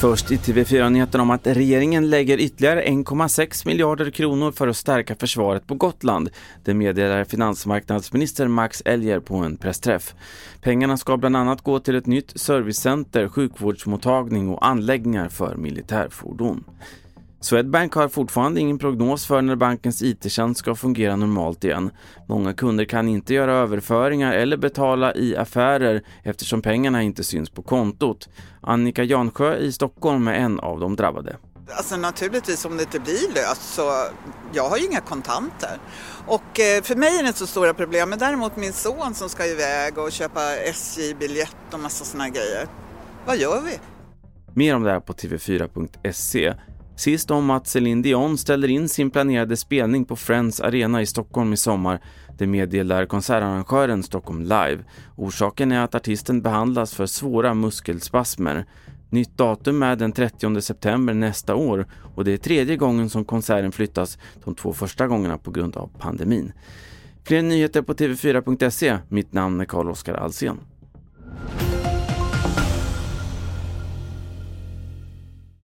Först i TV4-nyheterna om att regeringen lägger ytterligare 1,6 miljarder kronor för att stärka försvaret på Gotland. Det meddelar finansmarknadsminister Max Elger på en pressträff. Pengarna ska bland annat gå till ett nytt servicecenter, sjukvårdsmottagning och anläggningar för militärfordon. Swedbank har fortfarande ingen prognos för när bankens IT-tjänst ska fungera normalt igen. Många kunder kan inte göra överföringar eller betala i affärer eftersom pengarna inte syns på kontot. Annika Jansjö i Stockholm är en av de drabbade. Alltså naturligtvis om det inte blir löst så jag har ju inga kontanter. Och eh, för mig är det inte så stora problem men däremot min son som ska iväg och köpa SJ-biljett och massa sådana grejer. Vad gör vi? Mer om det här på tv4.se. Sist om att Céline Dion ställer in sin planerade spelning på Friends Arena i Stockholm i sommar. Det meddelar konsertarrangören Stockholm Live. Orsaken är att artisten behandlas för svåra muskelspasmer. Nytt datum är den 30 september nästa år och det är tredje gången som konserten flyttas, de två första gångerna på grund av pandemin. Fler nyheter på tv4.se. Mitt namn är Carl-Oskar Alsen.